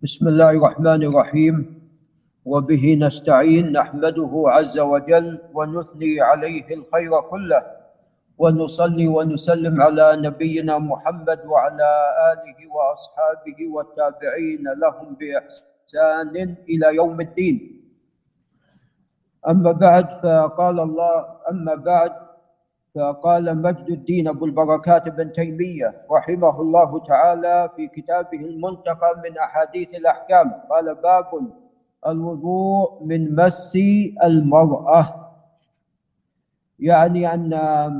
بسم الله الرحمن الرحيم. وبه نستعين نحمده عز وجل ونثني عليه الخير كله ونصلي ونسلم على نبينا محمد وعلى آله وأصحابه والتابعين لهم بإحسان إلى يوم الدين. أما بعد فقال الله أما بعد فقال مجد الدين أبو البركات بن تيمية رحمه الله تعالى في كتابه المنتقى من أحاديث الأحكام. قال باب الوضوء من مس المرأة. يعني أن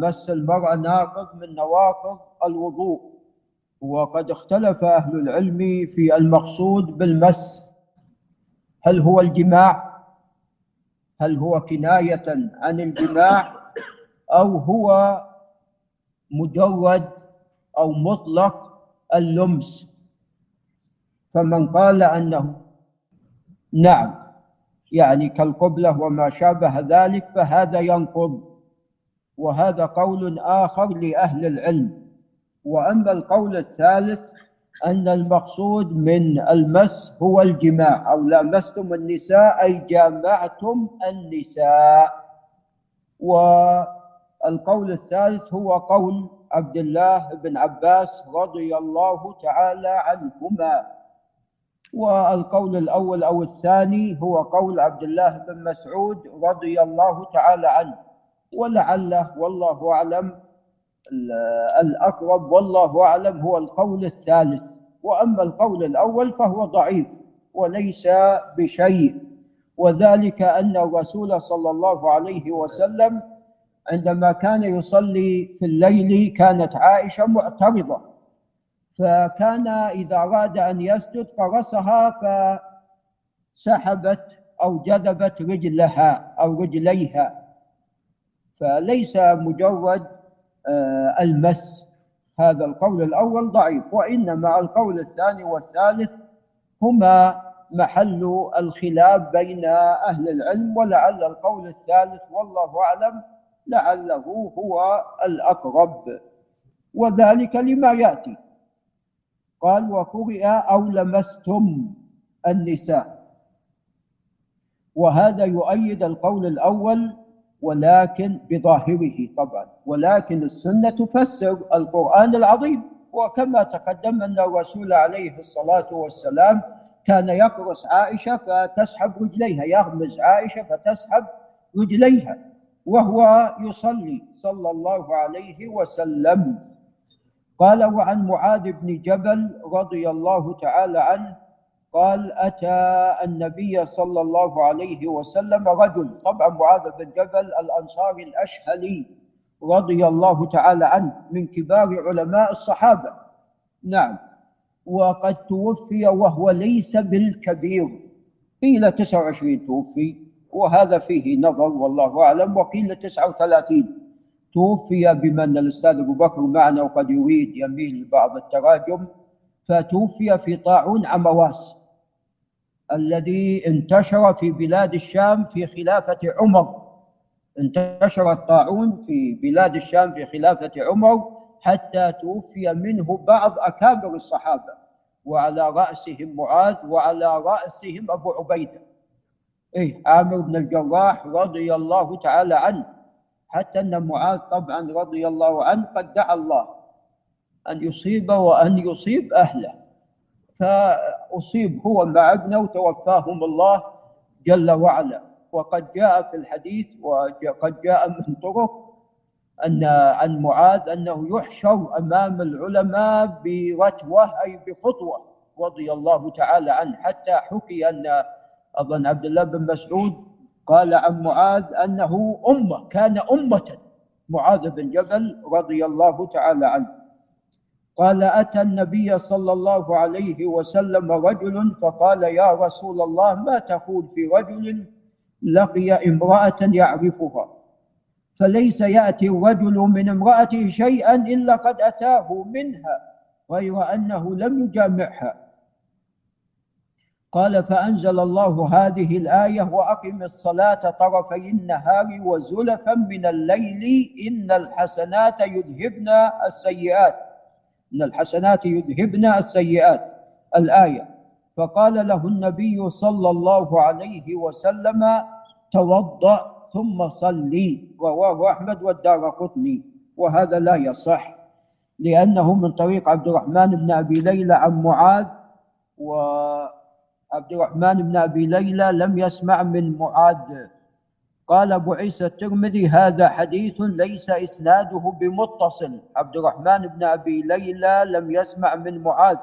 مس المرأة ناقض من نواقض الوضوء. وقد اختلف أهل العلم في المقصود بالمس. هل هو الجماع؟ هل هو كناية عن الجماع؟ أو هو مجرد أو مطلق اللمس. فمن قال أنه نعم يعني كالقبلة وما شابه ذلك فهذا ينقض. وهذا قول آخر لأهل العلم. وأما القول الثالث أن المقصود من المس هو الجماع أو لامستم النساء أي جامعتم النساء. و القول الثالث هو قول عبد الله بن عباس رضي الله تعالى عنهما. والقول الأول أو الثاني هو قول عبد الله بن مسعود رضي الله تعالى عنه. ولعله والله أعلم الأقرب والله أعلم هو القول الثالث. وأما القول الأول فهو ضعيف وليس بشيء. وذلك أن الرسول صلى الله عليه وسلم عندما كان يصلي في الليل كانت عائشة معترضة. فكان إذا أراد أن يسجد قرصها فسحبت أو جذبت رجلها أو رجليها. فليس مجرد آه، المس. هذا القول الأول ضعيف وإنما القول الثاني والثالث هما محل الخلاف بين أهل العلم ولعل القول الثالث والله أعلم لعله هو الأقرب. وذلك لما يأتي. قال وقرئ أو لمستم النساء. وهذا يؤيد القول الأول ولكن بظاهره طبعا. ولكن السنة تفسر القرآن العظيم. وكما تقدم أن الرسول عليه الصلاة والسلام كان يقرص عائشة فتسحب رجليها يغمز عائشة فتسحب رجليها. وهو يصلي صلى الله عليه وسلم. قال وعن معاذ بن جبل رضي الله تعالى عنه قال أتى النبي صلى الله عليه وسلم رجل طبعا معاذ بن جبل الأنصاري الأشهلي رضي الله تعالى عنه من كبار علماء الصحابة. نعم. وقد توفي وهو ليس بالكبير. قيل 29 توفي. وهذا فيه نظر والله أعلم. وقيل 39 توفي بمن؟ الأستاذ أبو بكر معنا وقد يريد يميل بعض التراجم. فتوفي في طاعون عمواس الذي انتشر في بلاد الشام في خلافة عمر. انتشر الطاعون في بلاد الشام في خلافة عمر حتى توفي منه بعض أكابر الصحابة. وعلى رأسهم معاذ وعلى رأسهم أبو عبيدة. إيه عامر بن الجراح رضي الله تعالى عنه حتى أن معاذ طبعا رضي الله عنه قد دعا الله أن يصيب وأن يصيب أهله. فأصيب هو مع ابنه وتوفاهم الله جل وعلا. وقد جاء في الحديث وقد جاء من طرق أن عن معاذ أنه يحشر أمام العلماء برتوة أي بخطوة رضي الله تعالى عنه حتى حكي أن أظن عبد الله بن مسعود قال عن معاذ أنه أمة كان أمة. معاذ بن جبل رضي الله تعالى عنه. قال أتى النبي صلى الله عليه وسلم رجل فقال يا رسول الله ما تقول في رجل لقي امرأة يعرفها؟ فليس يأتي الرجل من امرأته شيئا إلا قد أتاه منها غير أنه لم يجامعها. قال فأنزل الله هذه الآية وأقم الصلاة طرفي النهار وزلفا من الليل إن الحسنات يذهبن السيئات. إن الحسنات يذهبن السيئات. الآية. فقال له النبي صلى الله عليه وسلم توضأ ثم صلي رواه أحمد والدار قطني. وهذا لا يصح لأنه من طريق عبد الرحمن بن أبي ليلى عن معاذ وعبد الرحمن بن أبي ليلى لم يسمع من معاذ. قال أبو عيسى الترمذي هذا حديث ليس إسناده بمتصل. عبد الرحمن بن أبي ليلى لم يسمع من معاذ.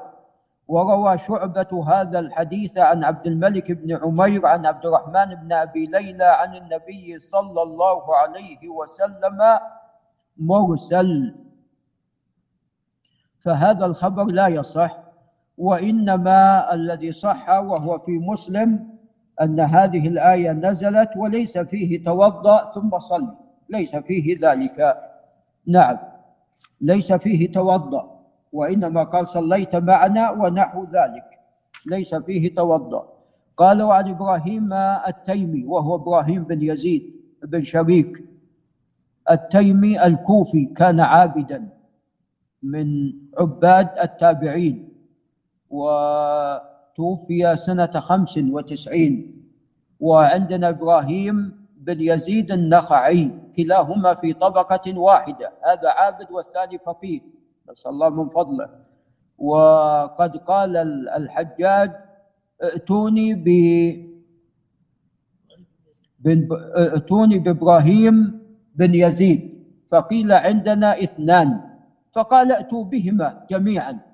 وروى شعبة هذا الحديث عن عبد الملك بن عمير عن عبد الرحمن بن أبي ليلى عن النبي صلى الله عليه وسلم مرسل. فهذا الخبر لا يصح. وإنما الذي صح وهو في مسلم أن هذه الآية نزلت وليس فيه توضأ ثم صل ليس فيه ذلك. نعم. ليس فيه توضأ. وإنما قال صليت معنا ونحو ذلك. ليس فيه توضأ. قال وعن إبراهيم التيمي وهو إبراهيم بن يزيد بن شريك. التيمي الكوفي كان عابدا من عباد التابعين. وتوفي سنة خمس وتسعين. وعندنا إبراهيم بن يزيد النخعي كلاهما في طبقة واحدة. هذا عابد والثاني فقيه. نسأل الله من فضله. وقد قال الحجاج ائتوني ب ائتوني بإبراهيم بن يزيد. فقيل عندنا اثنان. فقال ائتوا بهما جميعا.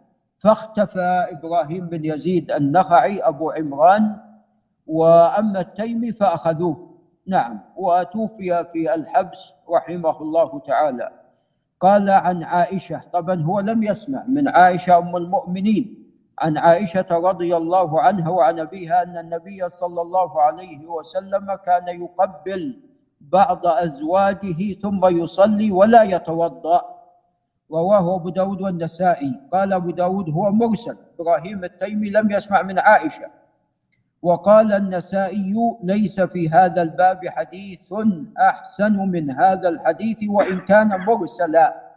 فاختفى إبراهيم بن يزيد النخعي أبو عمران وأما التيمي فأخذوه. نعم وتوفي في الحبس رحمه الله تعالى. قال عن عائشة طبعا هو لم يسمع من عائشة أم المؤمنين عن عائشة رضي الله عنها وعن أبيها أن النبي صلى الله عليه وسلم كان يقبل بعض أزواجه ثم يصلي ولا يتوضأ. رواه أبو داود والنسائي. قال أبو داود هو مرسل. إبراهيم التيمي لم يسمع من عائشة. وقال النسائي ليس في هذا الباب حديث أحسن من هذا الحديث وإن كان مرسلا.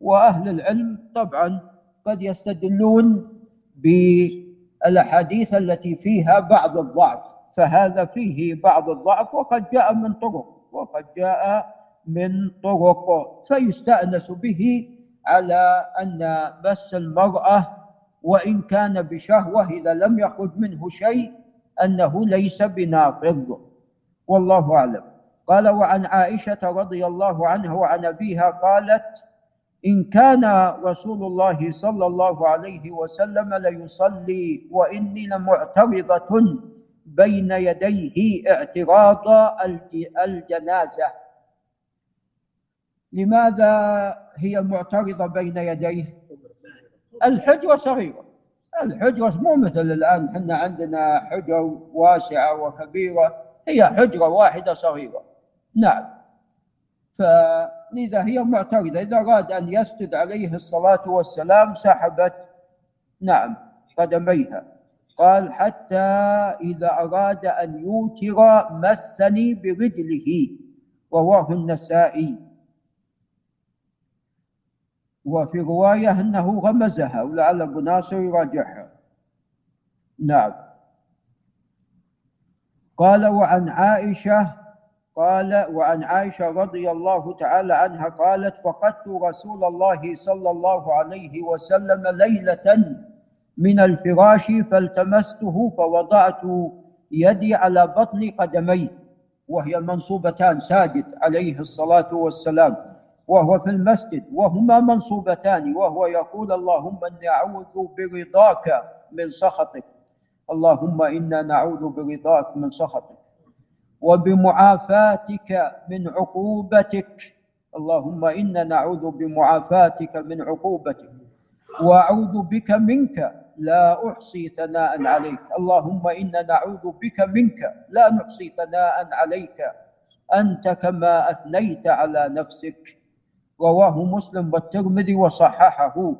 وأهل العلم طبعا قد يستدلون بالأحاديث التي فيها بعض الضعف. فهذا فيه بعض الضعف وقد جاء من طرق وقد جاء من طرق. فيستأنس به على أن مس المرأة وإن كان بشهوة إذا لم يخرج منه شيء أنه ليس بناقض. والله أعلم. قال وعن عائشة رضي الله عنها وعن أبيها قالت إن كان رسول الله صلى الله عليه وسلم ليصلي وإني لمعترضة بين يديه اعتراض الجنازة. لماذا هي معترضة بين يديه؟ الحجرة صغيرة. الحجرة مو مثل الآن إحنا عندنا حجر واسعة وكبيرة هي حجرة واحدة صغيرة. نعم. فلذا هي معترضة إذا أراد أن يسجد عليه الصلاة والسلام سحبت. نعم قدميها. قال حتى إذا أراد أن يوتر مسني برجله. رواه النسائي. وفي رواية أنه غمزها ولعل أبو ناصر يراجعها. نعم. قال وعن عائشة قال وعن عائشة رضي الله تعالى عنها قالت فقدت رسول الله صلى الله عليه وسلم ليلة من الفراش فالتمسته فوضعت يدي على بطن قدمي وهي منصوبتان ساجد عليه الصلاة والسلام. وهو في المسجد وهما منصوبتان وهو يقول اللهم إني أعوذ برضاك من سخطك اللهم أنا نعوذ برضاك من سخطك وبمعافاتك من عقوبتك اللهم أنا نعوذ بمعافاتك من عقوبتك وأعوذ بك منك لا أحصي ثناء عليك اللهم أنا نعوذ بك منك لا نحصي ثناء عليك أنت كما أثنيت على نفسك رواه مسلم والترمذي وصححه.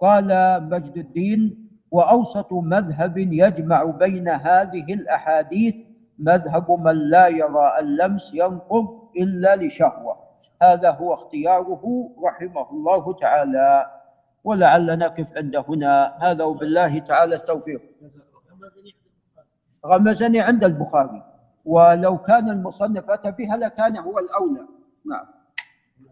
قال مجد الدين وأوسط مذهب يجمع بين هذه الأحاديث مذهب من لا يرى اللمس ينقض إلا لشهوة. هذا هو اختياره رحمه الله تعالى. ولعل نقف عند هنا. هذا وبالله تعالى التوفيق. غمزني عند البخاري. ولو كان المصنف أتى بها لكان هو الأولى. نعم.